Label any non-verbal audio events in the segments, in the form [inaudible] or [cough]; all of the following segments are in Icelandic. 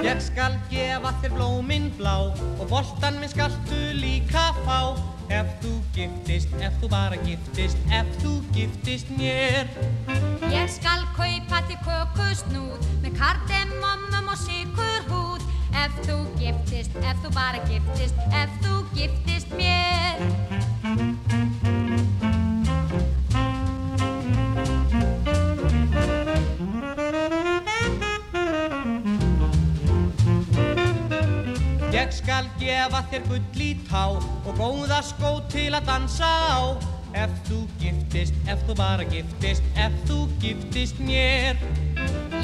Ég skal gefa þér blóminn blá og boltan minn skaltu líka fá. Ef þú giftist, ef þú bara giftist, ef þú giftist mér. Ég skal kaupa þér kökusnúð með kardemommum og sykurhúð. Ef þú giftist, ef þú bara giftist, ef þú giftist mér skal gefa þér gull í tá og góða skó til að dansa á. Ef þú giftist, ef þú bara giftist, ef þú giftist mér.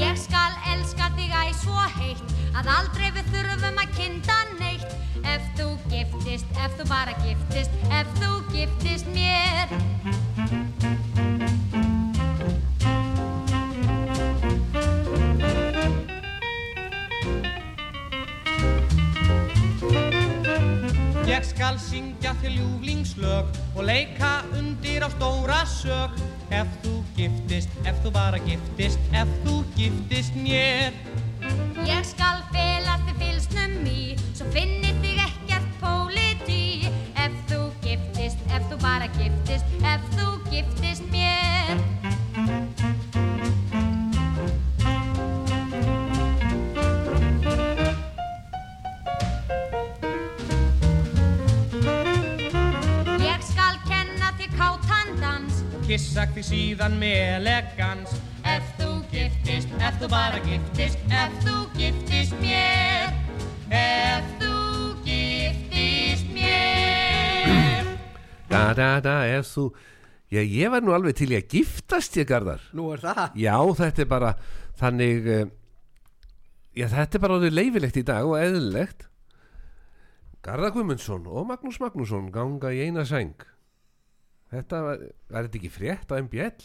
Ég skal elska þig æ svo heitt að aldrei við þurfum að kynna neitt. Ef þú giftist, ef þú bara giftist, ef þú giftist mér skal syngja þér ljúflingslög og leika undir á stóra sög Ef þú giftist, ef þú bara giftist, ef þú giftist mér. Ég skal fela þig fylsnum í Svo finni þig ekkert póliti Ef þú giftist, ef þú bara giftist Ef þú giftist Kissa þig síðan með elegans Ef þú giftist, ef þú bara giftist, ef þú giftist mér. Ef þú giftist mér. Da, da, da, ef þú Já, ég var nú alveg til í að giftast ég garðar. Nú er það. Já, þetta er bara þannig uh, Já, þetta er bara orðið leifilegt í dag og eðlilegt. Garðar Guðmundsson og Magnús Magnússon ganga í eina sæng Þetta var, var þetta ekki frétt á MBL?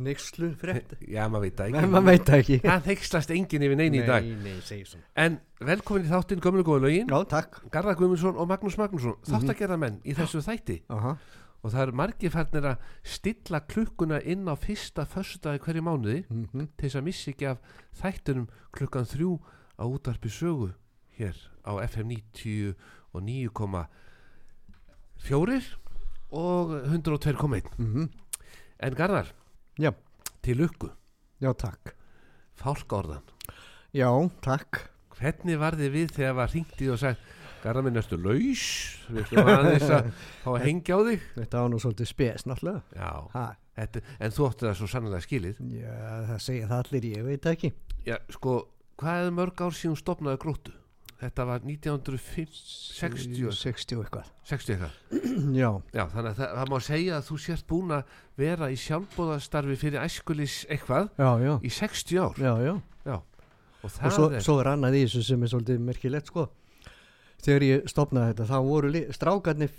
Nixlu frétt. Já, maður veit það Nei, ekki. Maður veit ekki. Það þykslast enginn yfir neini í dag. Nei, nei, segir svona. En velkomin í þáttinn gömlu góða lögin. Já, takk. Garðar Guðmundsson og Magnús Magnússon Þáttagerðamenn í þessu þætti. Aha. og það eru margir færnir að stilla klukkuna inn á fyrsta föstudagi hverju mánuði Mhm. til þess að missi ekki af þættunum klukkan þrjú á útarpi sögu hér á FM 90 og 9,4 og 102,1 Mhm. en Garðar Já, til lukku, já, takk. Fálkaorðan. Já, takk. Hvernig var þið við þegar var hringt í og sagt Garðar minn ertu laus? Við ætlum aðeins að fá að hengja á þig? Þetta var nú svolítið spes náttúrulega. Já, ha. þetta, en þú átti það svo sannlega skilið. Já, það segja það allir, ég veit það ekki. Já, sko, hvað er mörg ár síðan stopnaði gróttu? Þetta var 1960 60 og eitthvað. 60 eitthvað. [clears throat] Já, Já, þannig að það, það má segja að þú sért búin að vera í sjálfbóðastarfi fyrir æskulis eitthvað já, já. í 60 ár. Já, já. Og Og það svo, er, svo er annað í þessu sem er svolítið merkilegt sko. Þegar ég stopnaði þetta þá voru strákarnir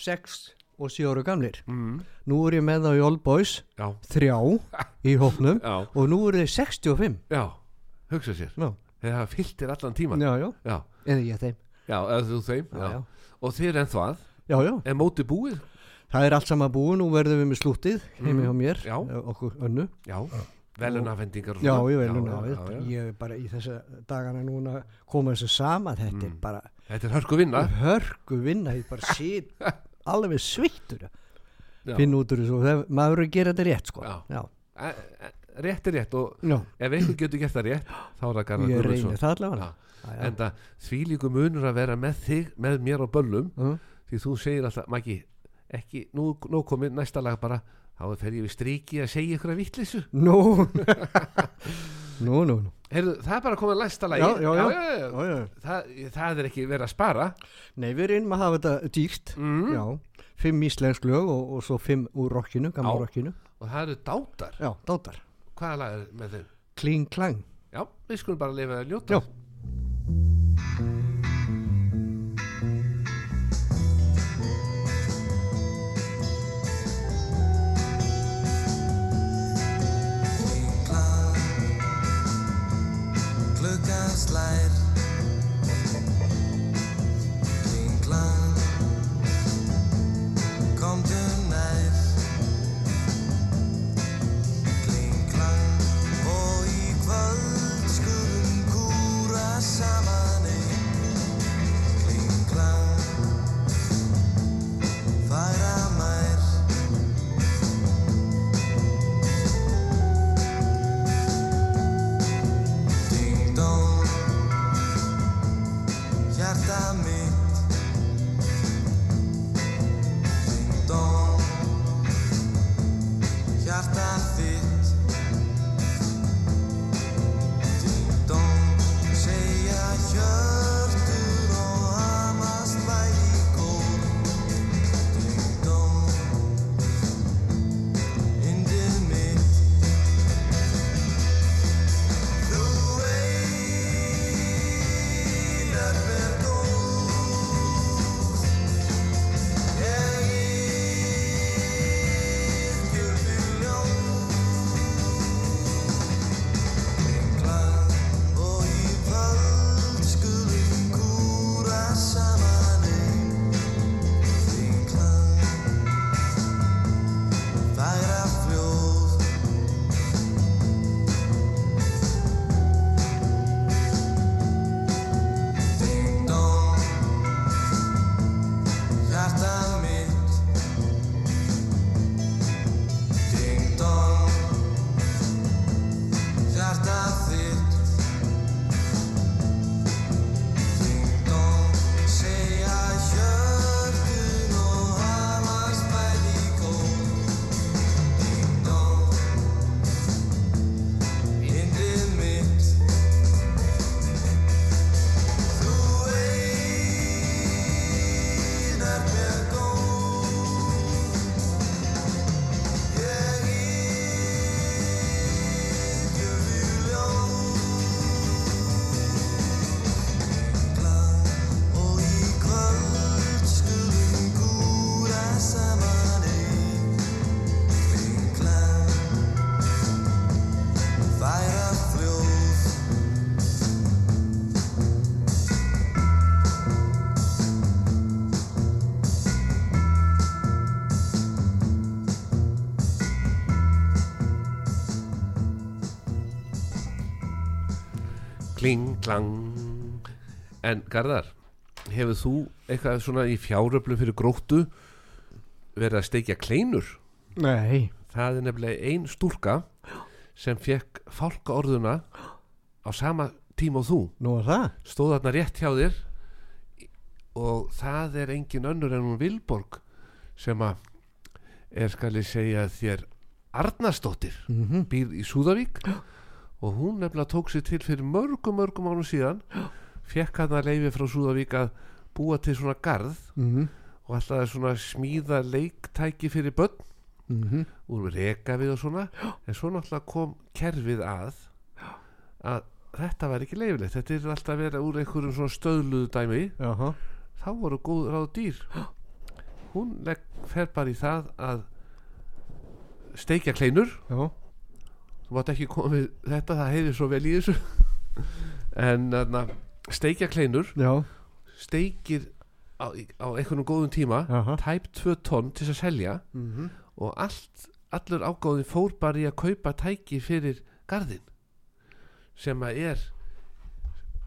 6 og 7 ára gamlir. Mm, Nú er ég með þá í Old Boys já, þrjá í hóknum [laughs] og nú eru þeir 65 já, hugsa sér. Já, Þeir hafa fyllt þér allan tíman. já, já, Já, eða ég þeim já, eða þú þeim. Og þeir enn það, já, já. er móti búið. Það er allt saman búið, nú verðum við með slútið heimi Mhm. hjá mér, eh, okkur önnu Já, velunafendingar. Já, ég velun já, á já, já. Ég er bara í þessa dagana núna koma þessu sama, þetta er Mm. bara Þetta er hörku vinna. hörku vinna, ég bara sit [laughs] alveg svittur finn út úr þessu maður er að gera þetta rétt sko Já. Já. Rétt er rétt og Já. ef einhver getur gert það rétt þá er það Garðar Guðmundsson. en það því líku munur að vera með þig með mér á böllum. Mhm. því þú segir alltaf, Maggi ekki, nú, nú komið næsta lag bara. Þá fer ég við striki að segja ykkur að vittlisu Nú. Nú, nú, nú. Heyrðu, það er bara komið næsta lagi Já, já, já. já, já. Það, það er ekki verið að spara. Nei, við reynum að hafa þetta dýrt. Mm. Já, fimm íslensk lög og, og svo fimm úr rockinu, gamla Já. rockinu. Og það eru dátar. Já, dátar hvaða lag er með þeim? Kling klang Já, við skulum bara lifa að njóta Já. Klang En Garðar, hefur þú eitthvað svona í fjáröflum fyrir gróttu verið að steikja kleinur? Nei, Það er nefnilega ein stúlka sem fekk fálka orðuna á sama tíma og þú. Nú er það. Stóð þarna rétt hjá þér og það er engin önnur en hún Vilborg sem að er skal ég segja þér Arnarsdóttir mm býr í Súðavík. og [gasps] hún nefnilega tók sér til fyrir mörgum mörgum ánum síðan. Fekk hann að leifi frá Súðavík að búa til svona garð -hmm. og alltaf svona smíða leiktæki fyrir börn Mm úr reka við og svona. En svo náttúrulega kom kerfið að að þetta var ekki leifilegt þetta er alltaf að vera úr einhverjum svona stöðluðu dæmi. Jaha, þá voru góð ráð dýr. Hún fer bara í það að steikja kleinur já, þú mátt ekki koma við þetta það heiðir svo vel í þessu. [laughs] En þarna, steikja kleinur. Já, steikir á, á einhvernum góðum tíma. Aha. tæp 2 tonn til þess að selja. Mm og allt, allur ágáðin fór bara í að kaupa tæki fyrir garðin sem að er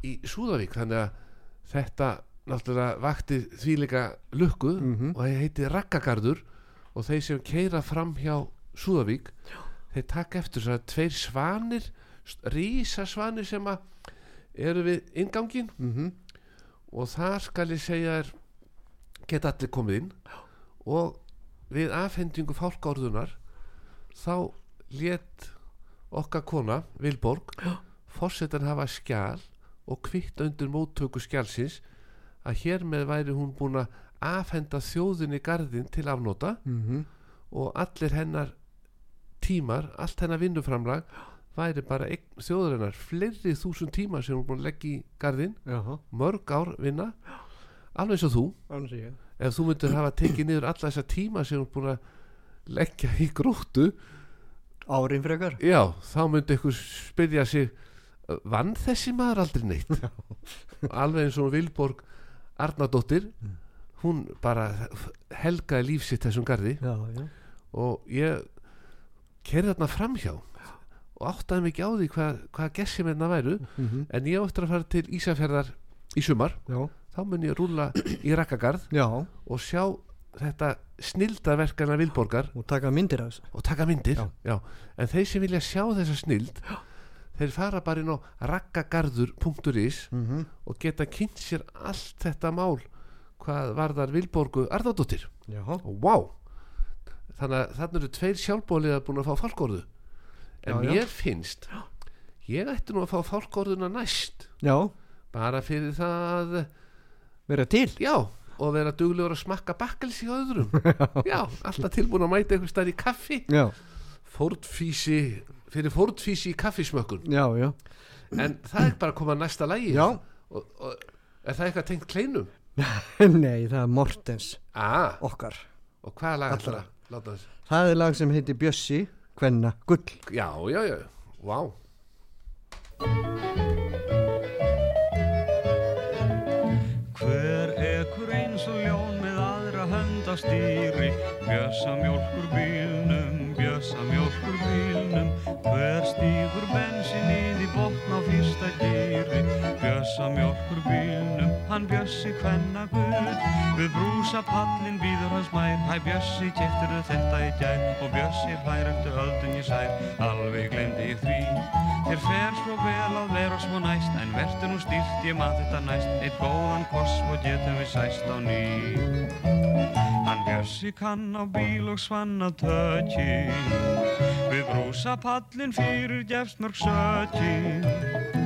í Súðavík. Þannig að þetta náttúrulega vakti þvíleika lukku Mhm. og það heiti Rakkagarður og þeir sem keira fram hjá Súðavík þeir taka eftir að tveir svanir rísa svanir sem að eru við ingangin -hmm. og það skal ég segja er geta allir komið inn. Og við afhendingu fálkárðunar þá let okkar kona Vilborg fórsetan hafa skjal og kvitt undir móttöku skjalsins að hér með væri hún búin að afhenda þjóðinni garðin til afnóta Mm og allir hennar tímar, allt hennar vinnuframlag væri bara þjóðurinnar fleiri þúsund tímar sem hún er búin að leggja í garðin Jaha, mörg ár vinna. Alveg eins og þú. Ég. Ef þú myndir hafa tekið niður alla þessa tíma sem þú er búin að leggja í gróttu. Árin frekar. Já, þá myndi ykkur spyrja sig vann þessi maður aldrei neitt? Alveg eins og Vilborg Arnardóttir. Hún bara helgaði lífsitt þessum garði. Já, já, og ég kerði þarna framhjá og áttaði mig ekki á því hvað, hvað gessim hérna væru mm en ég áttur að fara til Ísafjörðar í sumar. Já, þá mun ég rúlla í Rakkagarð já. og sjá þetta snildaverkana Vilborgar. Og taka myndir af þessu. Og taka myndir Já. En þeir sem vilja sjá þessa snild þeir fara bara inn á rakkagarður.is mm -hmm. og geta kynnt sér allt þetta mál hvað varðar Vilborgu Arnardóttir. Já, og vá þannig að þannig eru tveir sjálfbóliða búin að fá fálkorðu. En Já, já. mér finnst ég ætti nú að fá fálkorðuna næst. Já, bara fyrir það vera til. já og vera duglegur að smakka bakkels í öðrum. [laughs] Já, alltaf tilbúin að mæta einhver stær í kaffi. Já, fórtfísi fyrir fórtfísi í kaffismökkun. Já, já. En það er bara að koma næsta lægi Já, og, og er það eitthvað tengt kleinum? [laughs] nei, það er Mortens Ah, okkar. Og hvaða lag Allra. ætlar að láta þess? Það er lag sem heitir Bjössi, Kvenna, Gull. Já, já, já, vá. Hver ekur eins og ljón með aðra hönd á stýri? Bjössa mjólkur bílnum, bjössa mjólkur bílnum. Hver stígur bensinnið í botn á fyrsta gýri Bjössa mjólkur bílnum, hann bjössi hvenna gull Við brúsa pallin býður hans mær Hæ bjössi, keftirðu þetta í gær. Og bjössi hlær eftir höldun í sær Alveg glemdi ég því. Þér fer svo vel að vera svo næst En verður nú stýrt, ég maður þetta næst. Eitt góðan koss og getum við sæst á ný. Hann bjössi kann á bíl og svanna tökki Við brúsa pallin fyrir gefst mörg sökki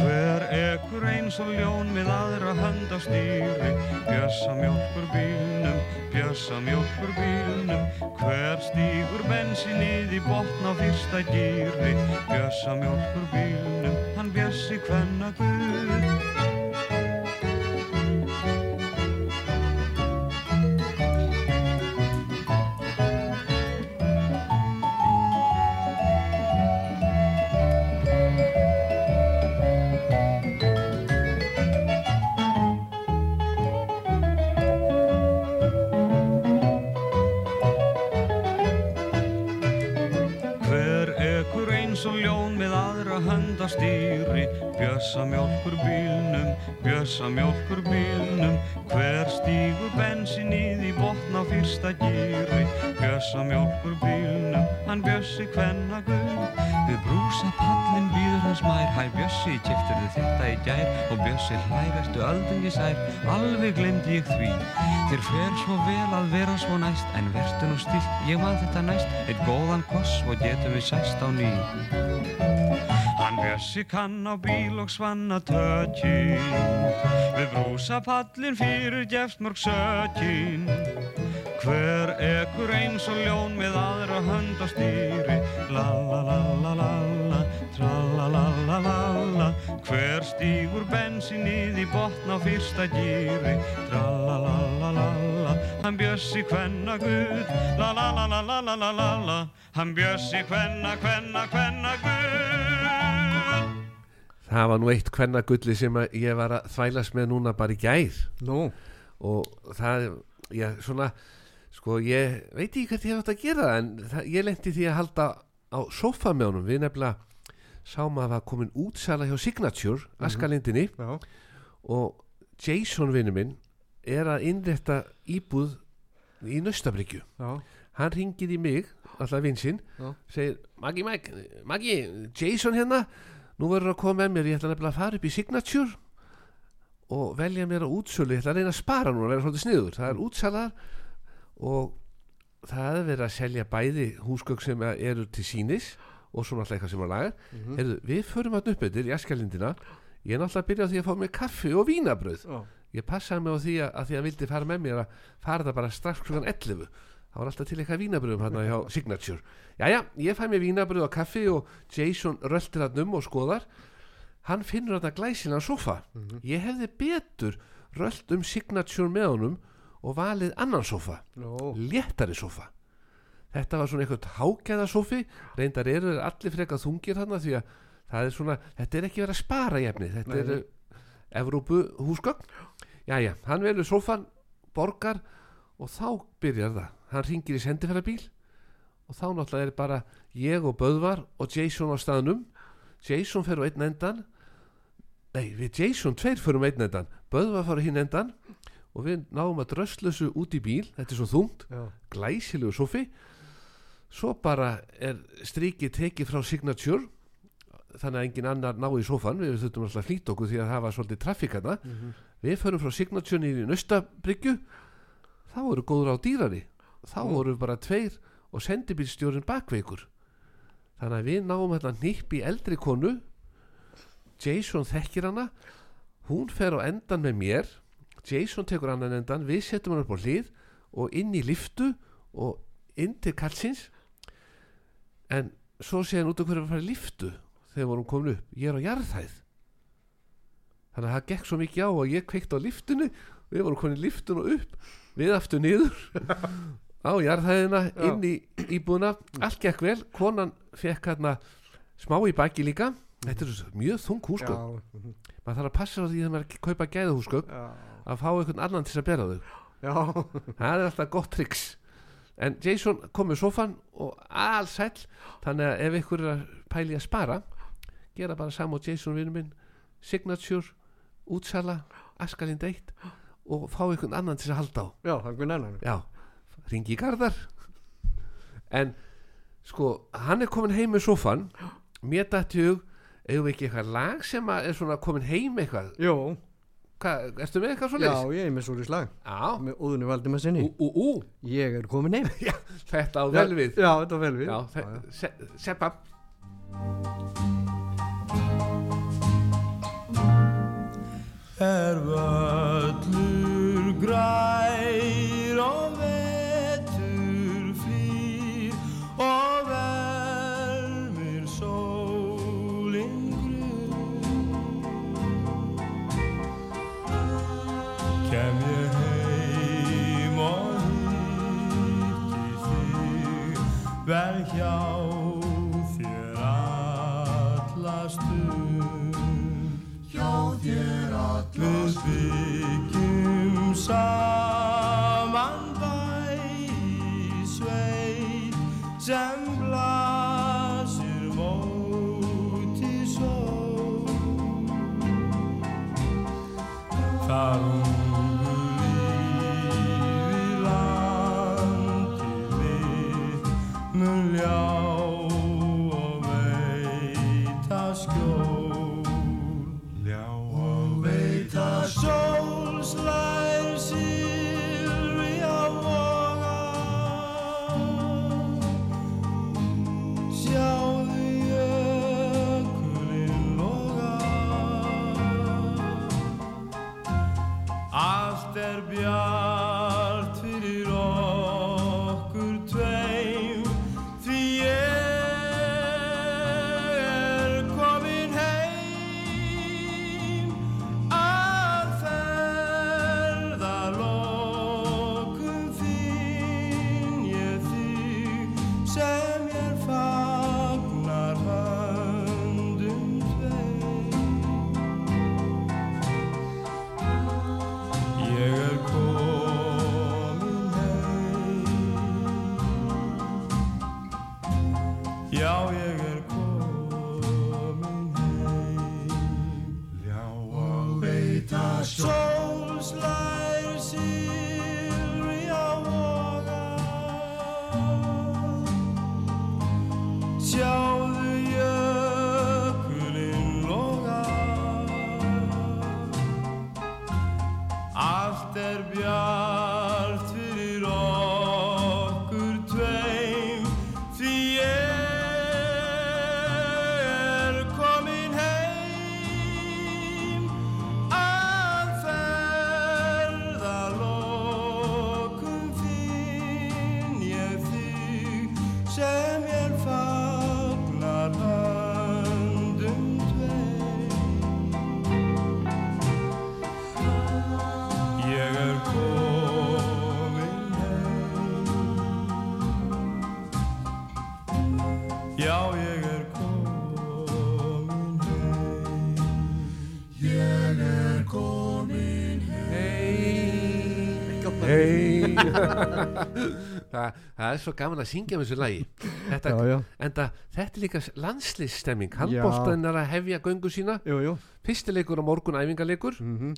Hver ekur eins og ljón með aðra hönd á stýri? Bjössa mjólkur bílnum, bjössa mjólkur bílnum. Hver stígur bensinnið í botn á fyrsta gýri Bjössa mjólkur bílnum, hann bjössi hvenna guð stýri Bjössa mjólkur bílnum, bjössa mjólkur bílnum. Hver stígur bensinnið í botn á fyrsta gýri Bjössa mjólkur bílnum, hann bjössi hvenna guð. Við brúsa pallin býður hans mær Hæ bjössi, keftur þið þetta í gær? Og bjössi hlægastu öldungi sær? Alveg glemdi ég því. Þér fer svo vel að vera svo næst En vertu nú stilt, ég man þetta næst. Eitt góðan koss og getum við sæst á ný. Hann bjössi kann á bíl og svanna tökin. Við brúsa pallin fyrir gefst mörg sökin Hver ekkur eins og ljón með aðra hönd á stýri La la la la la la, tra la la la la la Hver stýgur bensinnið í botn á fyrsta gýri Tra la la la la la, hann bjössi hvenna Gud La la la la la la la la, hann bjössi hvenna, hvenna, hvenna Gud Það var nú eitt hvenna gulli sem ég var að þvælas með núna bara í gæð Nú no. Og það, já svona sko, ég veit ekki hvað ég átt að gera en það, ég lendi því að halda á sofa með honum, við nefnilega sáum að það var komin útsala hjá Signature, Askalindinni já, og Jason vinnu minn er að innrétta íbúð í Naustabrykju já, hann ringir í mig, alltaf vinsinn segir, Maggi, Maggi, Maggi Jason hérna, nú verður að koma með mér ég ætla nefnilega að fara upp í Signature og velja mér að útsölu ég ætla að reyna að spara nú, að vera svolítið sniður. Það er útsalar og það er verið að selja bæði húsgögg sem eru til sínis og svo náttúrulega eitthvað sem er lagar Mhm. Heyrðu, við förum að upp yfir í Askalindina ég er náttúrulega að byrja á því að fá mér kaffi og vínabröð já, ég passaði mig á því að, að því að vildi fara með mér að fara það bara strax klukkan 11 það var alltaf til eitthvað vínabröðum hann hjá [laughs] Signature. Jæja, ég fæ mér vínabröð og kaffi og Jason röltir hann um og skoðar. Hann finnur hann glæsilega sofa ég hefði betur rölt um Signature með honum og valið annan sofa nú, léttari sofa þetta var svona eitthvað hágæða sofi reyndar eru allir frekar þungir þarna því að það er svona þetta er ekki verið að spara í efni þetta Nei, eru Evrópu húsgögn jæja, hann velur sofan borgar og þá byrjar það. Hann ringir í sendifærabíl og þá náttúrulega er bara ég og Böðvar og Jason á staðnum. Jason fer á einn endan. Nei, við Jason tveir förum einn endan. Böðvar fara hinn endan og við náum að dröslusu út í bíl þetta er svo þungt glæsilegu sofi svo bara er strikið tekið frá Signature þannig að engin annar ná í sofan við þurftum alltaf að flýta okkur því að það var svolítið trafikana Mhm. við förum frá Signature í Naustabrykju þá voru góður á dýrari. Þá Mm. voru bara tveir og sendibílstjórin bakveikur þannig að við náum þetta nýpp í eldri konu. Jason þekkir hana. Hún fer á endan með mér Jason tekur annan endan við setjum hann upp á hlið og inn í liftu og inn til kallsins en svo sé hann út af hverju að fara í liftu þegar vorum komin upp. Ég er á jarðhæð. Þannig að það gekk svo mikið á og ég kveikt á liftinu við vorum komin í liftun og upp við aftur niður [laughs] á jarðhæðina inn í íbúðuna allt gekk vel, konan fekk hérna smá í baki líka. Þetta er mjög þung mhm, maður þarf að passa á því að maður kaupa gæða húsgögn já, að fá einhvern annan til að bera þau. Já, [laughs] það er alltaf gott triks en Jason kom með sofan og allsæll þannig að ef ykkur er að pæli að spara gera bara saman á Jason vinnu minn Signature, útsala Askalind 1 og fá einhvern annan til að halda á. Já, er einhvern annan. Já, ringi í Garðar. En sko hann er komin heim með sofan mér dætti hug eigum við ekki eitthvað lag sem er svona komin heim eitthvað? Jó, Hvað, ertu með eitthvað já, svo ég er með svolítið slag Já, með óðunni Valdimar sinni. Ú, ú, ú. Ég er komin heim. Þetta á vel við. Já, þetta á vel við. Já, já. þe- se- seppa. Er völlur grær 笑 Hei Þa, Það er svo gaman að syngja með þessu lagi. Þetta, Já, já. Enda þetta er líka landslýstemming Já. Handbóltan er að hefja göngu sína. Jú, jú. Fyrstileikur á morgun æfingarleikur. Mm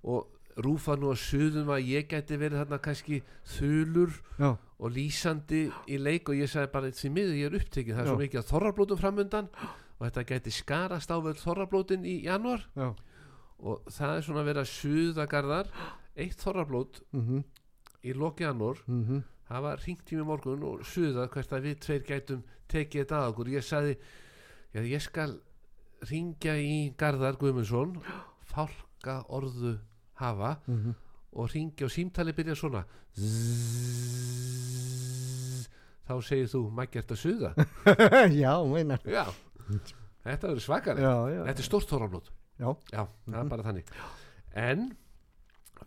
og rúfa nú að suðum að ég gæti verið þarna kannski þulur Já, og lýsandi í leik og ég sagði bara því miður ég er upptekið það er svo mikið að þorrablótum framundan og þetta gæti skarast á vel þorrablótin í januar já. Og það er svona að vera suðagarðar eitt þorrablót mm í loki janúar -hmm. það var ringt í mig morgun og suðað hvert að við tveir gætum tekið þetta að okkur. Ég sagði, já ég skal ringja í Garðar Guðmundsson fálka orðu hafa Mhm. og ringja og símtali byrja svona. Zzzz. þá segir þú mægjart að suða? [laughs] Já, meinar já, þetta verður já. Þetta er stórt þorrablót. Já. Já, það er bara þannig. En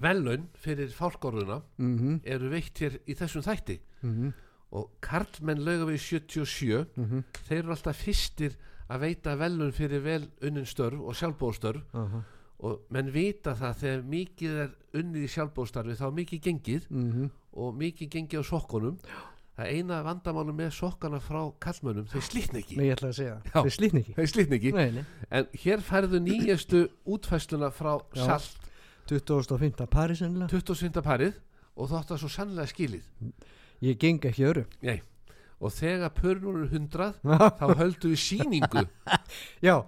velun fyrir fálkorðuna mm eru veitt hér í þessum þætti -hmm. og Karlmenn laugavegi 77 Mhm. þeir eru alltaf fyrstir að veita velun fyrir vel unnin störf og sjálfbóðstörf Aha. og menn vita það þegar mikið er unnið í sjálfbóðstarfi þá mikið gengið Mhm. og mikið gengið á sokkunum það eina vandamálum með sokkana frá kallmönnum þau slitna ekki Nei, ég ætla að segja Já. Þau slítni ekki þau slitna ekki Nei, nei en hér færðu nýjastu útfæsluna frá Já. salt 2005. Paris ennilega 27. parið og þótt að svo sannlega skilið. Ég geng ekki öru Nei. og þegar pörnur er 100 þá höldu við síningu [laughs] Já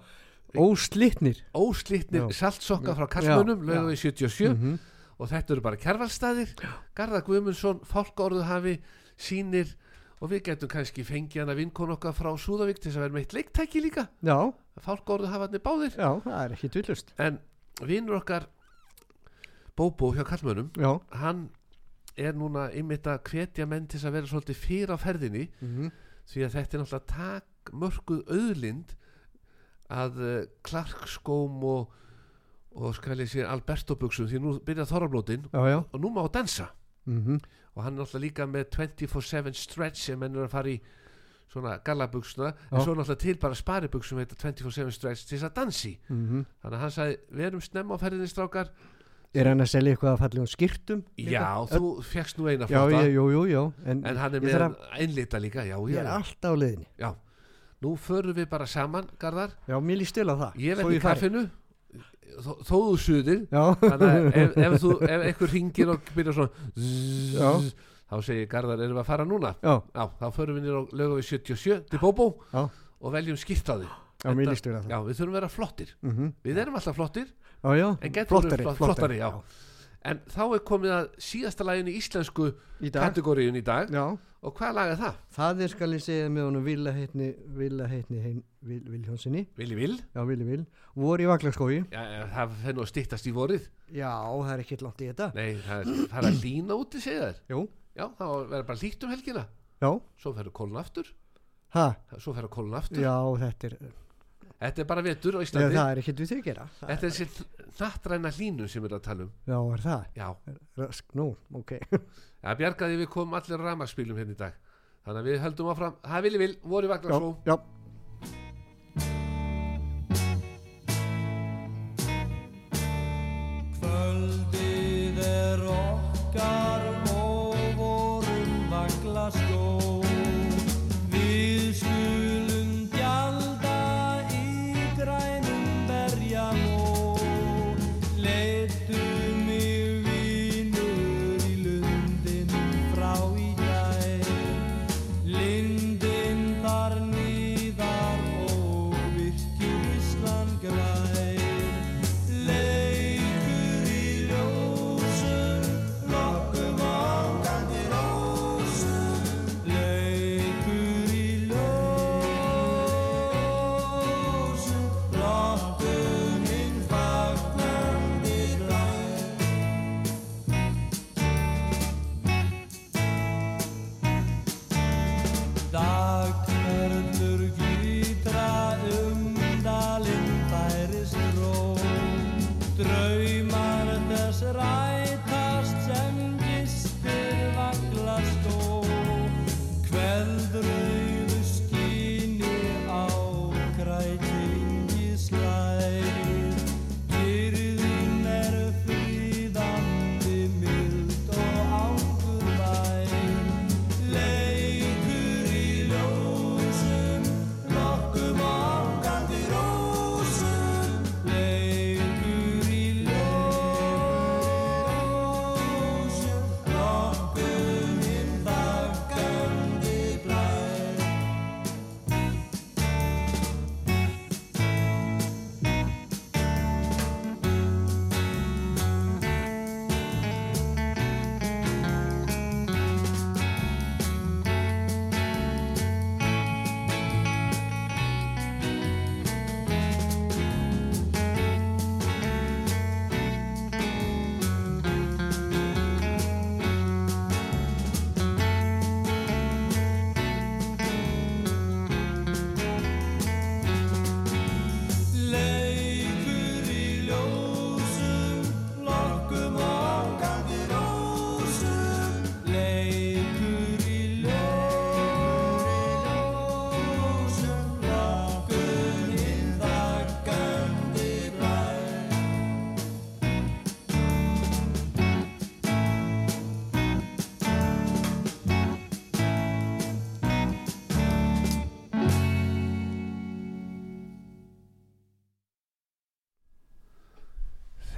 Óslitnir. Óslitnir saltsokka frá já. lögum við 77 Mhm. og þetta eru bara kærvalstaðir Garðar Guðmundsson, fálkaorðu hafi sínir og við getum kannski fengið hana vinkon okkar frá Súðavík til þess að vera með eitt leiktæki líka. Já, fálkaorðu hafa hann báðir. Já, það er ekki tvillust en vinnur okkar Bóbó hjá kallmönnum Já hann er núna einmitt að hvetja menn til að vera svolítið fyrir á ferðinni Mhm. því að þetta er náttúrulega takmörkuð auðlind að uh, klarkskóm og, og skal ég segja Alberto-buxum því nú byrja þorrablótin og nú má að dansa Mhm. og hann er náttúrulega líka með 24-7 stretch sem menn er að fara í svona gallabuxuna en svo náttúrulega til bara heita 24-7 stretch til þess að dansi Mhm. þannig að hann sagði, við erum snemma á ferðinni strákar Er hann að selja eitthvað að fallegum skýrtum? já, þú fegst nú eina Já, flotta. ég, jú, jú, já En, en hann er með þarf einlita líka já, Ég er já, alltaf á leiðinni. Já. Nú förum við bara saman, Garðar. Já, mér líst til á það. Ég verð í kaffinu. Þó, þó þú suðir. Já, þannig að ef, ef, þú, ef einhver ringir og byrjar svona zzz, Já. þá segir Garðar erum við að fara núna? Já, já, þá förum við nýr á lögum við 77 til Bóbó já, og veljum skýrtaði já, mér líst við að já, við þurfum að vera flottir. Það Mhm. við erum alltaf flottir Já, já, flottari, flottari, flottari, já. en þá er komið að síðasta laginu í íslensku Í dag, kategoríun í dag. Já, og hvað lag er það? það er skal ég segja með honum Villa heitni, Villa heitni heim, Vil, Viljónsinni, Vili Vil? já, Vili Vil, voru í já, það fer nú að styttast í vorið. Já, það er ekkert langt í þetta, Nei, það er, það er að lína úti, jú, Já, það verður bara líkt um helgina. Já, Svo ferður kólun aftur. Ha, Svo ferður kólun aftur. Já, þetta er, Þetta er bara vetur á já, Íslandi. það er ekkert við þau gera, það, Þetta er þessi nattræna hlínu sem við erum að tala um. Já, er það, Já, rask, nú, ok, [laughs] það bjargaði við komum allir á rafmagnsbílum hérna í dag. Þannig að við höldum áfram. Það vilji vil, voru já, vagnar já, Kvöldið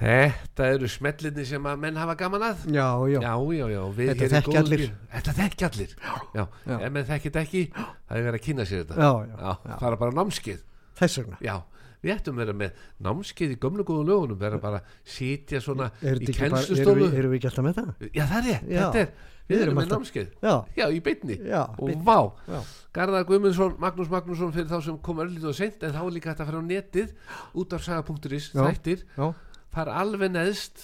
Þetta eru smellinni sem að menn hafa gaman að. Já, já, Já, já, Þetta þekkja allir. Þetta þekki allir. Já, ef menn þekki þetta ekki það er verið að kynna sér þetta. Já, já, Já, já. fara bara á námskeið. Þess vegna. Já, við ættum að vera með námskeið í gömlu góðu lögunum vera bara að sitja svona Er í bara, erum við, ekki alltaf með það? Já, það er rétt, er Við erum með námskeið. Já, Já, í já, Og vá, Garðar Guðmundsson, Magnús Magnússon fyrir þá sem kom er fara alveg neðst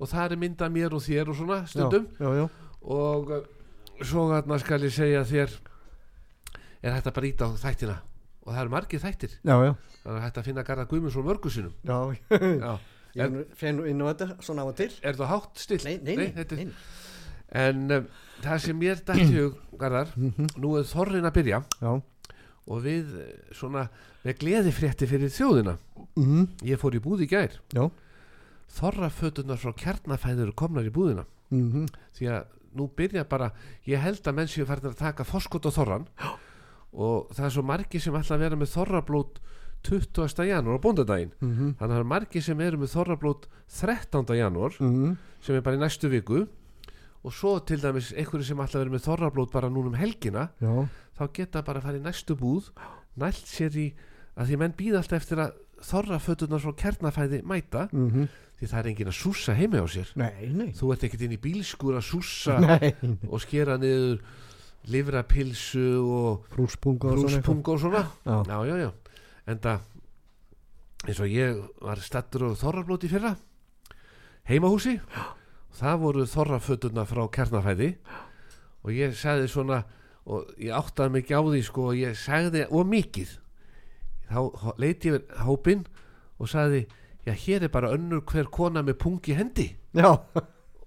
og það er mynda mér og þér og svona stundum. Já, já, og uh, svo þarna skal ég segja þér er hægt að bara íta á þættina. Og það eru margir þættir. Já, já, það er hægt að finna Garðar Guðmundsson mörgu sinum já, Já. ég er fenn inn á þetta svona á og til. Er það hátt stilt? Nei, nei, nei, þetta er- nei. En um, það sem mér dætti hug, Garðar, nú er þorrin að byrja. Já, og við eh, svona með gleði frétti fyrir þjóðina. mhm, Ég fór í búð í gær. já, Þorrafötunar frá kjarnafæður komnar í búðina. mhm, Því að nú byrja bara, ég held að menn séu farin að taka foskot á þorran og það er svo margi sem ætla að vera með þorrablót 20. janúar á bóndadaginn Mhm. þannig að það er margir sem eru með þorrablót 13. janúar Mhm. sem er bara í næstu viku og svo til dæmis einhverju sem alltaf verið með þorrablót bara núna um helgina Já, þá geta bara að fara í næstu búð nælt sér í að því menn býða alltaf eftir að þorrafötunar frá kernafæði mæta mhm. Því það er engin að sússa heimi á sér. Nei, nei. Þú ert ekkert inn í bílskur að sússa [laughs] Nei, og skera niður livrapilsu og frúspunga og svona og Já. já, já, já. En það eins og ég var stattur og þorrablót í fyrra heimahúsi. Það voru þorraföturna frá kernafæði og ég sagði svona og ég áttaði ekki á því sko og ég sagði og mikið. Þá leiti ég yfir hópinn og sagði já hér er bara önnur hver kona með pung í hendi. Já,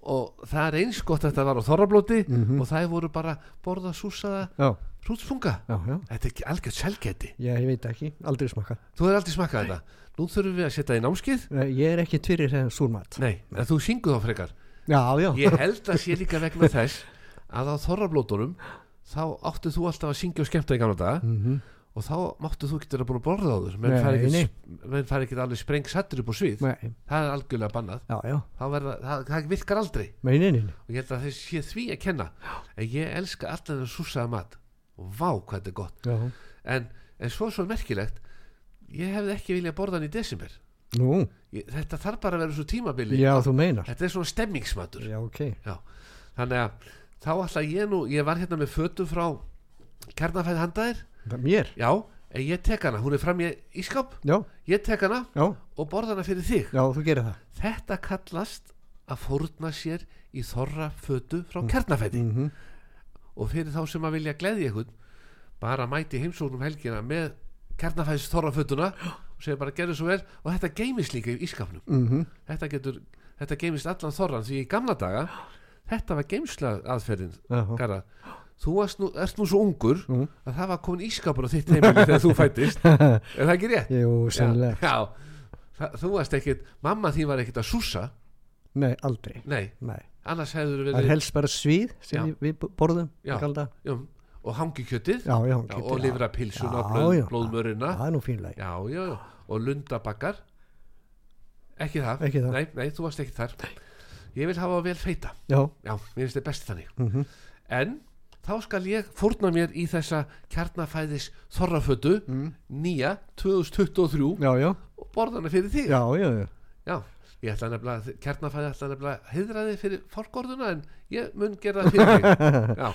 og það er eins gott að þetta var á þorrablóti Mhm. og það voru bara borða súsaða já, hrútspunga. Já, já. Þetta er ekki algjörð selgeti Ég, ég veit ekki, aldrei smakka þú hefur aldrei smakkað þetta? Nú þurfum við að setja í námskið Nei, Ég er ekki tvirir þegar súrmat. Nei, en þú syngu þá frekar. Já, já. Ég held að sé líka vegna þess að á þorrablótunum þá áttu þú alltaf að syngja og skemmta í gamla daga. Mhm. Og þá máttu þú getur að búin að borða á þur menn Nei, nei. ekki, menn fari ekki alveg spreng sattur upp á svið. Nei, það er algjörlega bannað. Já, já. Verða, það, það virkar aldrei. Meinininn og ég held að þess sé því að kenna en ég elska allan að súsaða mat. Og vá hvað þetta er gott. En, en svo svo merkilegt ég hefði ekki viljað borða hann í desember. Nú, ég, þetta þarf bara að vera svo tímabili já, þú meinar. Þetta er svona stemmingsmatur Já, ok. Þannig að þá ætla ég nú ég var hérna með fötu frá kernafæði handaðir Það- Mér, já, ég tek hana, hún er fram í ískáp já, ég tek hana já, og borða hana fyrir þig. Já, þú gerir það. Þetta kallast að fórna sér í þorra fötu frá kernafæði Mhm. og fyrir þá sem að vilja gleði ykkur bara mæti heimsóknum helgina með kernafæðis þorra fötuna og segja bara gerðu svo vel. Og þetta geymist líka í ískapnum Mhm. þetta getur, þetta geymist allan þorran því í gamla daga þetta var geymsla aðferðin Já, Garðar. Þú varst nú, ert nú svo ungur Mhm. að það var komin ískapur á þitt heimili þegar þú fættist er það ekki rétt? Jú. Það, þú varst ekkit, mamma þín var ekkit að súsa Nei, aldrei. Nei, Nei, annars hefur það er verið helst bara svíð sem Já. við, borðum Já. já, og já, Já, og livrapilsuna, Já, blóð, blóðmörina. Það er nú fínlega já, já, já, og lundabakkar. Ekki það, Ekki það. Nei, nei, þú varst ekki þar. Ég vil hafa vel feita. Já, já, mér finnst þið best þannig. Mhm. en þá skal ég fórna mér í þessa kjarnafæðis þorrafötu Mm. nýja 2023 já, já, og borða hana fyrir þig. Já, já, já. Já, ég ætla nefnilega kjarnafæði ætla nefnilega að heiðra þig fyrir fólkorduna en ég mun gera það fyrir þig. [laughs] Já.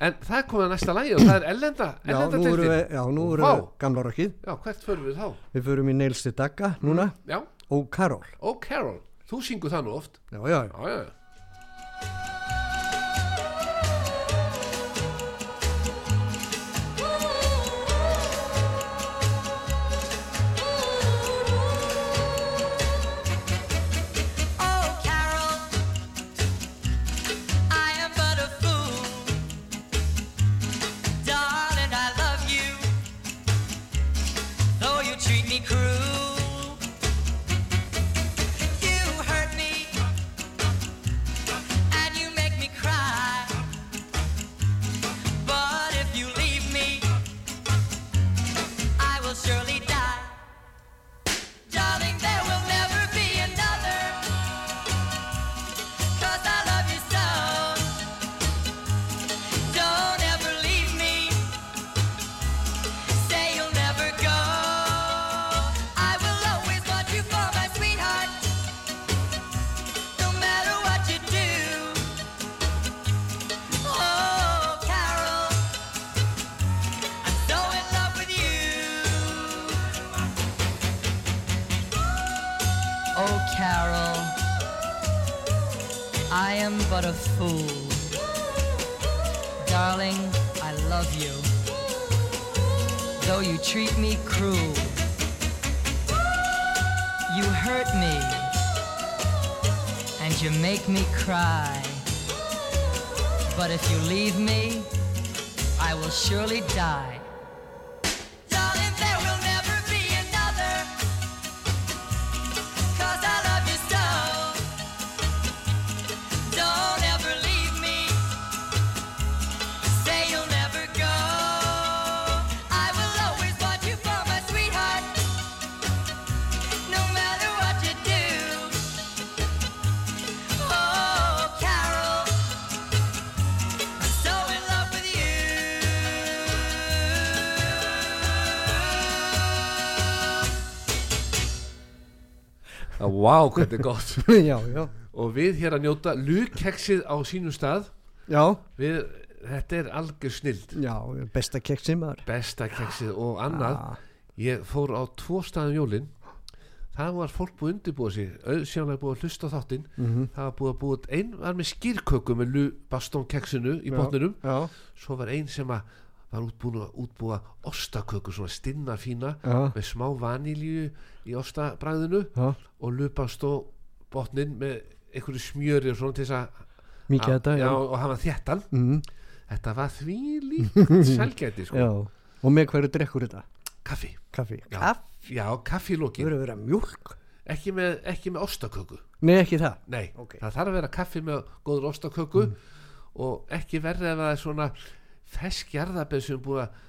en það komið að næsta lægi og það er ellenda, ellenda nú við, já, nú erum Vá. við gamla rokkið. Já, hvert förum við þá? Við förum í Neilsti Dagga núna. Já, og Karol og Carol, þú syngur það nú oft. Já, já, já fool. Darling, I love you, though you treat me cruel. You hurt me, and you make me cry. But if you leave Vá, þetta er gott. [laughs] Já, já, Og við hér að njóta lukkeksið á sínum stað. Já, við, Þetta er algjör snild. Já, besta keksi maður. Besta keksið og annað. Ah, Ég fór á tvo staðum jólin. Það var fólk búið að undirbúa sig auðsjónlega búið að hlusta þáttinn. Mhm, Það var búið að búið Einn var með skýrköku með lubastón keksinu í botninum. Svo var einn sem að var útbúin að útbúa ostaköku svona stinna fína já, með smá vanilju í ostabræðinu já. og lupastó botnin með einhverju smjöri og svona til þess að mikið þetta, já, og hafa þéttan. Mhm, þetta var því líkt [laughs] selgæti sko. já. Og með hverju drekkur þetta? kaffi. Kaffi, Já. kaffi, já, kaffi í það verður að vera mjólk? Ekki með, ekki með ostaköku. Nei, ekki það? Nei, Ok. það þarf að vera kaffi með góður ostaköku og ekki verði ef það er svona fesk jarðabeð sem búið að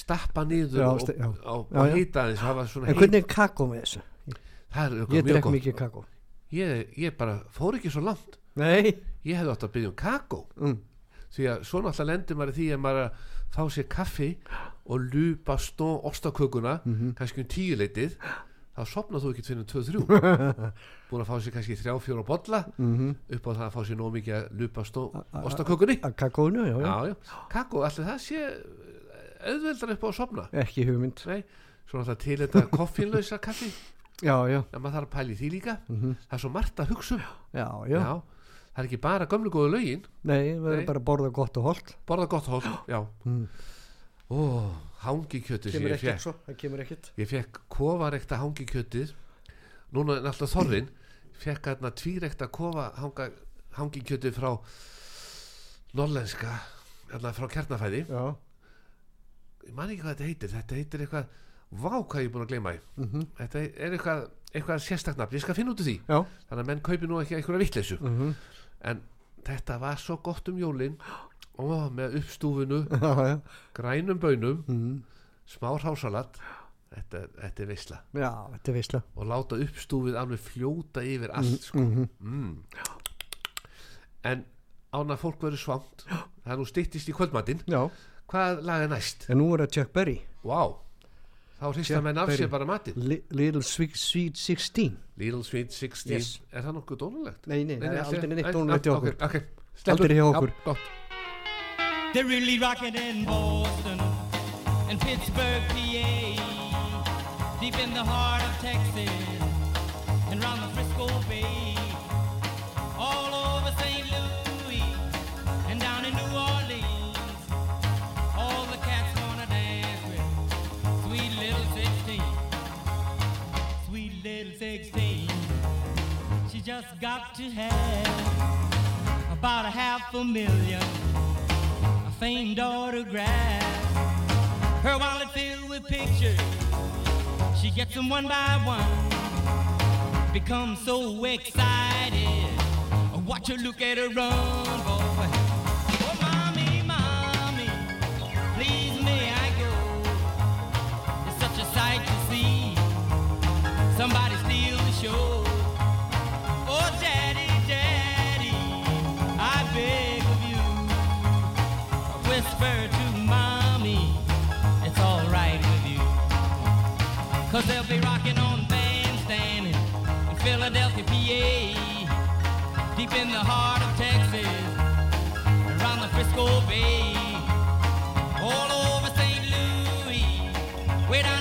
stappa niður Já, og, já. og, og já. heita svona en heit hvernig er kakó með þessu? ég gott mikið kakó ég, ég bara fór ekki svo langt nei, ég hefði átt að byggja um kakó mm. því að svo náttúrulega lendir maður því að maður að fá sér kaffi og lupa stó ostakökuna Mhm. kannski um tíu leitið þá sopnar þú ekki fyrir um [laughs] 2-3 búin að fá sér kannski 3-4 bolla Mhm. upp á það að fá sér nóg mikið að lupa ostakökunni. kakónu, já, já, já, já, kakó, allir það sé auðveldar upp á að sopna ekki hugmynd. Nei, svo náttúrulega til þetta koffínlausa kaffi. Já, já, en maður þarf að pæla í því líka. Mhm. það er svo margt að hugsa um. Já, já, það er ekki bara gömlu góðu lögin. Nei, við verðum bara að borða gott og holdt borða gott hól, já. Mm. ó, hangikjötið sem ég fekk ég fekk kofarekta hangikjötið. Núna er alltaf þorðin. Fekk hérna tvírekta kofa hanga, hangikjötið frá norlenska hérna frá kjarnafæði. Já, ég man ekki hvað þetta heitir. Þetta heitir eitthvað, vá hvað ég er búin að gleyma því. Mhm, þetta er eitthvað, eitthvað sérstaknafn, ég skal finna út úr því. Já. Þannig að menn kaupi nú ekki einhverja vitleysu. Mhm, en þetta var svo gott um jólin [gasps] ó, með uppstúfinu [laughs] já, já, grænum bönum, mhm, smá hrásalat. Þetta, þetta er veisla. Já, þetta er veisla. Og láta uppstúfið alveg fljóta yfir allt sko. mhm, mm. en án að fólk verður svamt. Það er nú styttist í kvöldmatinn. Já, hvað lag er næst? en nú er það Chuck Berry. Vá, þá hrista menn af sér bara matinn. Li Little Sweet, Sweet 16 Little Sweet 16 Yes. er það nokkuð dónulegt? nei, nei, það er allir- aldrei neitt nei, dónulegt ah, okkur. Ok, ok. Aldrei hjá Já, okkur. gott. They're really rocking in Boston and Pittsburgh, PA, deep in the heart of Texas and round the Frisco Bay, all over St. Louis and down in New Orleans. All the cats wanna dance with sweet little 16, sweet little 16. She just got to have about a half a million famed autograph. Her wallet filled with pictures. She gets them one by one. Becomes so excited. Watch her look at her run, boy. Cause they'll be rocking on bandstand in Philadelphia, PA, deep in the heart of Texas, around the Frisco Bay, all over St. Louis, way down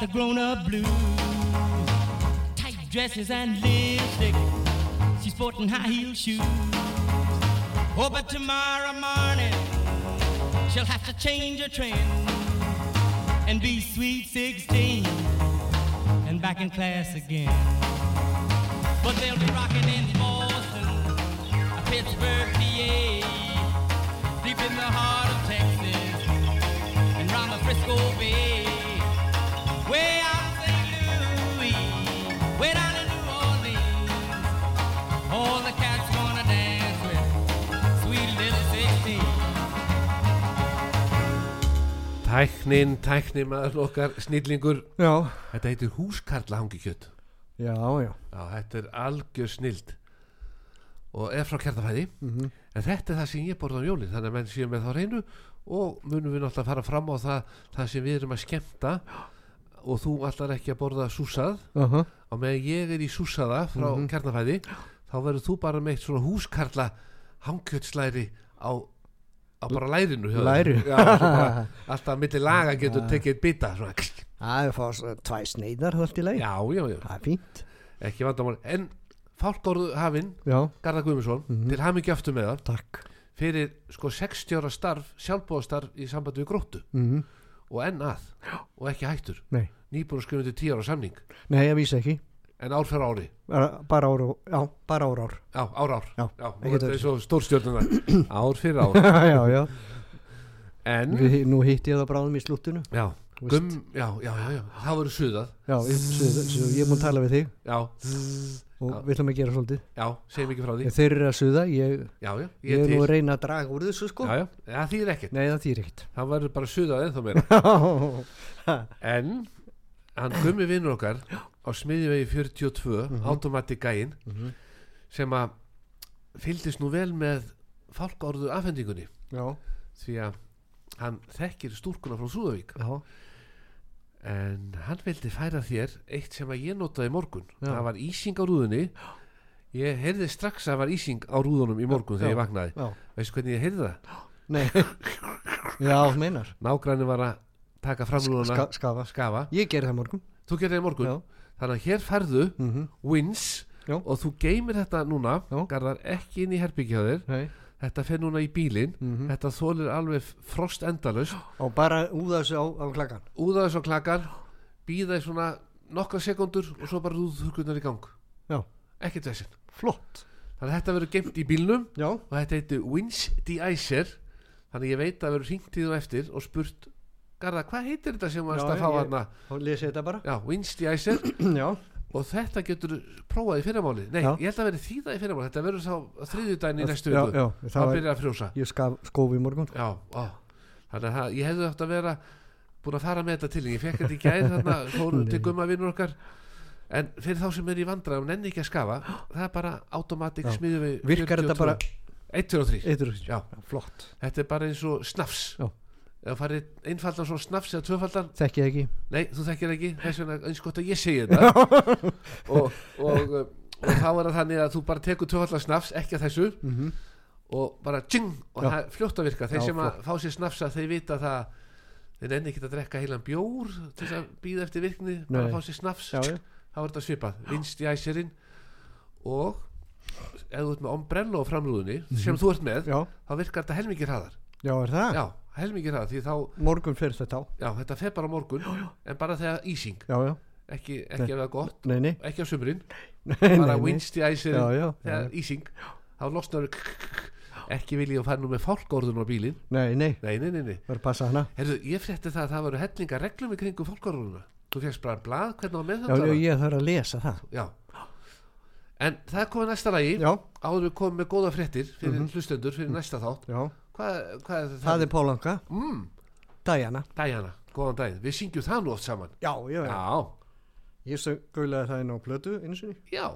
the grown-up blues tight dresses and lipstick. She's sporting high heel shoes. Oh, but tomorrow morning she'll have to change her trend and be sweet 16 and back in class again. But they'll be rocking in Boston, Pittsburgh, PA, deep in the heart of Texas, and round the Frisco Bay, Tæknin, tæknin maður okkar snillingur. Já, Þetta heitir húskarla hangikjöt já, já. Já, þetta er algjör snild. Og er frá kjartafæði Mhm. en þetta er það sem ég borða á jólin þannig að menn séu með þá reynu og munum við náttúrulega fara fram á það það sem við erum að skemmta og þú allar ekki að borða súsað. Uh -huh. á meðan ég er í súsaða frá mm kjarnafæði þá verður þú bara með eitt svona húskarla hangkjötslæri á, á bara lærinu. Læri? Já, bara, [laughs] alltaf milli laga getur tekið eitt bita. Það er fást tvæ sneiðar allt í leið já, já, já, Það er fínt. Ekki vandamál. En fálkórðu hafinn Garðar Guðmundsson til hamingi aftur með það. Fyrir sko 60 ára starf sjálfbóðastarf í sambandi við gróttu. Mm og enn að og ekki hættur. Nei, nýbúin til 10 ára samning. Nei, ég vísi ekki. En ár fyrir ári. Bara, ár, já, bara ár ár. Já, ár ár. Já, já, ekki þetta er svo stórstjórnuna [coughs] ár fyrir ár. Já, já, en Við, nú hitti ég það bráðum í slúttinu já, Þú gum, já, já, já, já. Það verður suðað. Já, ég, svo, svo, ég mun tala við þig. Já, og Já. við ætlum að gera svolítið. Já, segjum ekki frá því. Ef þeir eru að suða, ég, já, já, ég ég er nú að reyna að draga úr þessu sko. Já, já, það þýðir ekkert. Nei, það þýr ekkert. Það verður bara suðað ennþá meira. [laughs] En hann gummi vinnur okkar á smiðjuvegi 42 mm automatic gæinn Mhm. sem að fylgdist nú vel með fálkárðu afhendingunni. Já, því að hann þekkir stúrkuna frá Súðavík. Já, en hann vildi færa þér eitt sem að ég notaði morgun. Já. það var ísing á rúðunni. Ég heyrði strax að það var ísing á rúðunum í morgun þegar Já. ég vaknaði veistu hvernig ég heyrði það? Nei. Já, meinar. Nágræni var að taka fram rúðuna. Ska, Skafa. Skafa, Ég gerði það morgun. Þú gerði það morgun. Já, þannig að hér færðu mhm, wins Já. og þú geymir þetta núna garðar ekki inn í herbyggja þér. Nei þetta fer núna í bílinn. Mhm. þetta þólir alveg frost endalust Og bara úða þessu á, á klakkan. Úða þessu á klakar býða í svona nokkra sekundur og svo bara rúðurkurnar í gang. Ekkert þessin Flott. Þannig að þetta verður geimt í bílnum Já, og þetta heitir Wins De-Icer þannig ég veit að verður hringt í þú eftir og spurt Garða, hvað heitir þetta sem varst Já, að fá hana þá lesi þetta bara. Wins De-Icer Já, [clears throat] og þetta getur prófað í fyrramáli nei, Já. ég held að verði þýða í fyrramáli þetta verður þá þriðjudaginn í næstu já, viku. já, það það byrjar að frjósa. ég skófi í morgun já, á. þannig að ég hefði átt að vera búin að fara með þetta til. Ég fekk þetta í gær þarna [laughs] fóru til gumma vinnur okkar. En fyrir þá sem er í vandræðum nenni ekki að skafa. Það er bara automatic Já. smiðu við Virkar þetta bara 1, 2 og 3 Eitur, Já. flott. Þetta er bara eins og snafs. Já. Ef farið einfaldan svona snafs eða tvöfaldan. Þekki ég ekki. Nei, þú þekkir ekki. Þess vegna eins gott að ég segi [laughs] þetta. Og, og, uh, og þá er það þannig að þú bara tekur tvöfaldan snafs ekki að þessu mm og bara tjing og Já. það fljótt að virka. Þeir Já, sem að fá sér snafsa þeir vita það þeir nenni ekki að drekka heilan bjór til þess að býða eftir virkni bara Nei. að fá sér snafs. Þá er þetta svipað, vinst í æsirinn og ef þú ert með ombrello á framrúðunni sem þú ert með, Mhm. já, þá virkar þetta helmingir hraðar. Já, er það? já, því þá, Morgun fyrir þetta á. Já, þetta fer bara morgun en bara þegar ísing, Já, já, ekki, ekki ef það er gott nei, nei. ekki á sumrin, [laughs] Nei, bara vinst í Já, já, þegar já. ísing. Þá losnar [laughs] ekki vil ég að fara nú með fálkórðun á bílinn. Nei, nei, nei, er Herðu, ég frétti það að það voru hellinga reglum í kringum fólkárúnuna. Þú férst bara blað, hvernig á Já, meðhundara? já, ég þarf að lesa það. Já. En það komið næsta lagi, Já, áður við komum með góða fréttir fyrir hlustendur, fyrir næsta þátt. já, Hvað, hvað er það? það er Pólanka Mm, Diana Diana, góðan daginn. Við syngjum það nú oft saman. Já, já, já Já, Ég sög gauðlega það inn á plötu einu sinni já.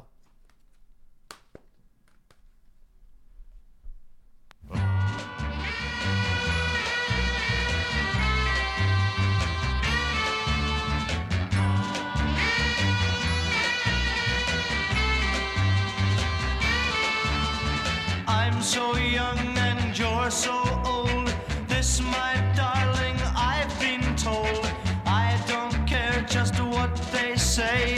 I'm so young so old. This, my darling, I've been told. I don't care just what they say,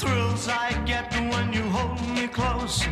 thrills I get when you hold me close.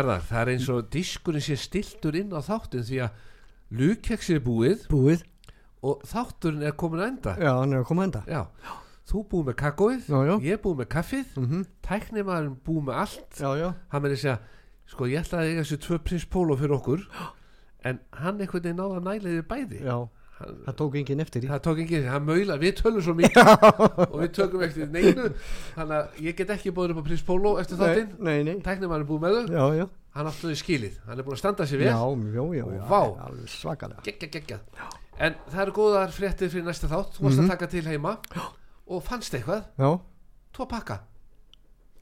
Garðar, það er eins og diskurinn sé stiltur inn á þáttin því að lukkeksi er búið Búið, og þátturinn er komin að enda. Já, hann er að koma enda. Já, þú búið með kakóið Já, já. ég búið með kaffið mm Mhm. tæknimaðurinn búið með allt. Já, já, hann með þessi að, sko ég ætlaði að eiga þessi tvö prins póló fyrir okkur [gasps] en hann einhvern veginn náða næliði bæði. Já Hann- Það tók enginn eftir því. Það tók ekki, hann maula, við tölum svo mikið. Og við tökum eftir neinu. Þannig að ég get ekki búið upp á prins póló eftir þáttinn, nei, nei. Tæknimaðurinn búið með þau. Já, já. Hann áttuði skilið, hann er búin að standa sér vel. Já, já, já, Og vá. svakalega. Geggja, geggja en það eru góðar fréttir fyrir næsta þátt. Þú varst Mhm. að taka til heima. Og fannst eitthvað, Já, tvo pakka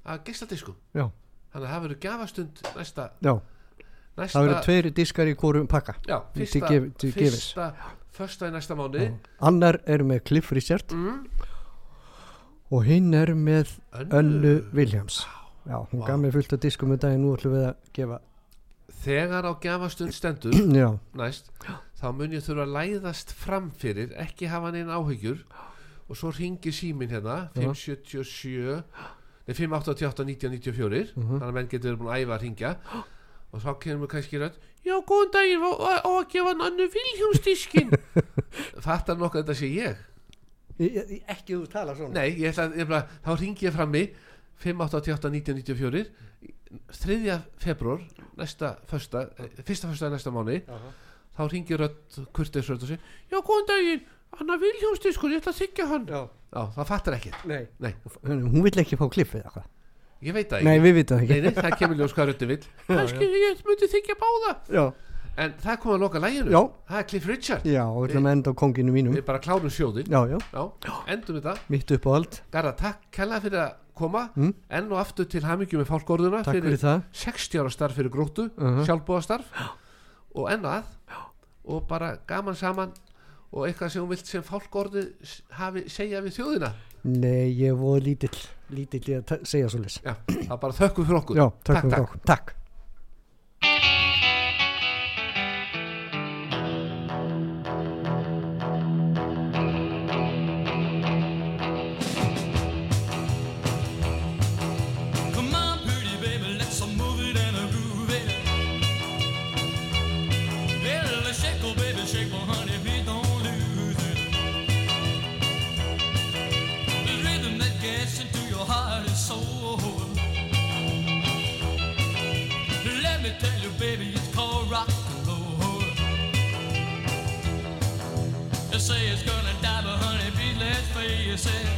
að geisladisku já, þannig að það verður gafastund næsta, næsta Það verður tveiri diskar í hvorum pakka. Fyrsta, fyrsta första í næsta mánuði. Annar er með Cliff Richard. Mm. og hinn er með Önnu Williams. Já, hún gaf mér fullt af diskum um daginn, nú ætlum við að gefa þegar á gafastund stendur [clears throat] næst, þá mun ég þurfa að læðast fram fyrir, ekki hafa neina áhyggjur. Og svo ringir símin hérna Já. 577 nei 588 1994 Mhm. þannig að menn getur verið búin að æfa að ringja og þá kemur kannski rætt já góðan daginn og, og, og að gefa nannu Vilhjómsdískin [laughs] fattar nokkuð þetta sé ég? Ég- ég- ekki þú tala svona. Nei, ég ætla, ég ætla, þá ringi ég frammi 588 1994 3. februar næsta eh, fyrsta fösta næsta mánu Aha. þá ringir rödd kurteisrödd og segir já góðan daginn, Anna Vilhjómsdískur ég ætla að þykja hann. Já, já, það fattar ekki, nei. Nei, Hún vill ekki fá kliff eða hvað ég veit það Nei, ekki. við vitum það nei, ekki. Nei, það kemur ljós hvað röddin vill. Kannski ég myndi þykja báða. Já, en það komið að loka læginu Já. það er Cliff Richard. Já, og ætlum að enda á konginu mínum. við bara klárum sjóðin Já, já, já, endum þetta. Mitt upp á allt. Garða, takk kella fyrir að koma. Mm. enn og aftur til hamingju með fálkórðuna Takk fyrir það. 60 ára starf fyrir gróttu uh Mhm. sjálfbúðastarf og enn að. Og bara gaman saman og eitthvað sem hún vilt sem fálkórði hafi segja við þjóðina Nei, ég voru lítill lítill í að segja svo leys já, það er bara þökkum fyrir okkur. Já, takk, fyrir okkur. Takk say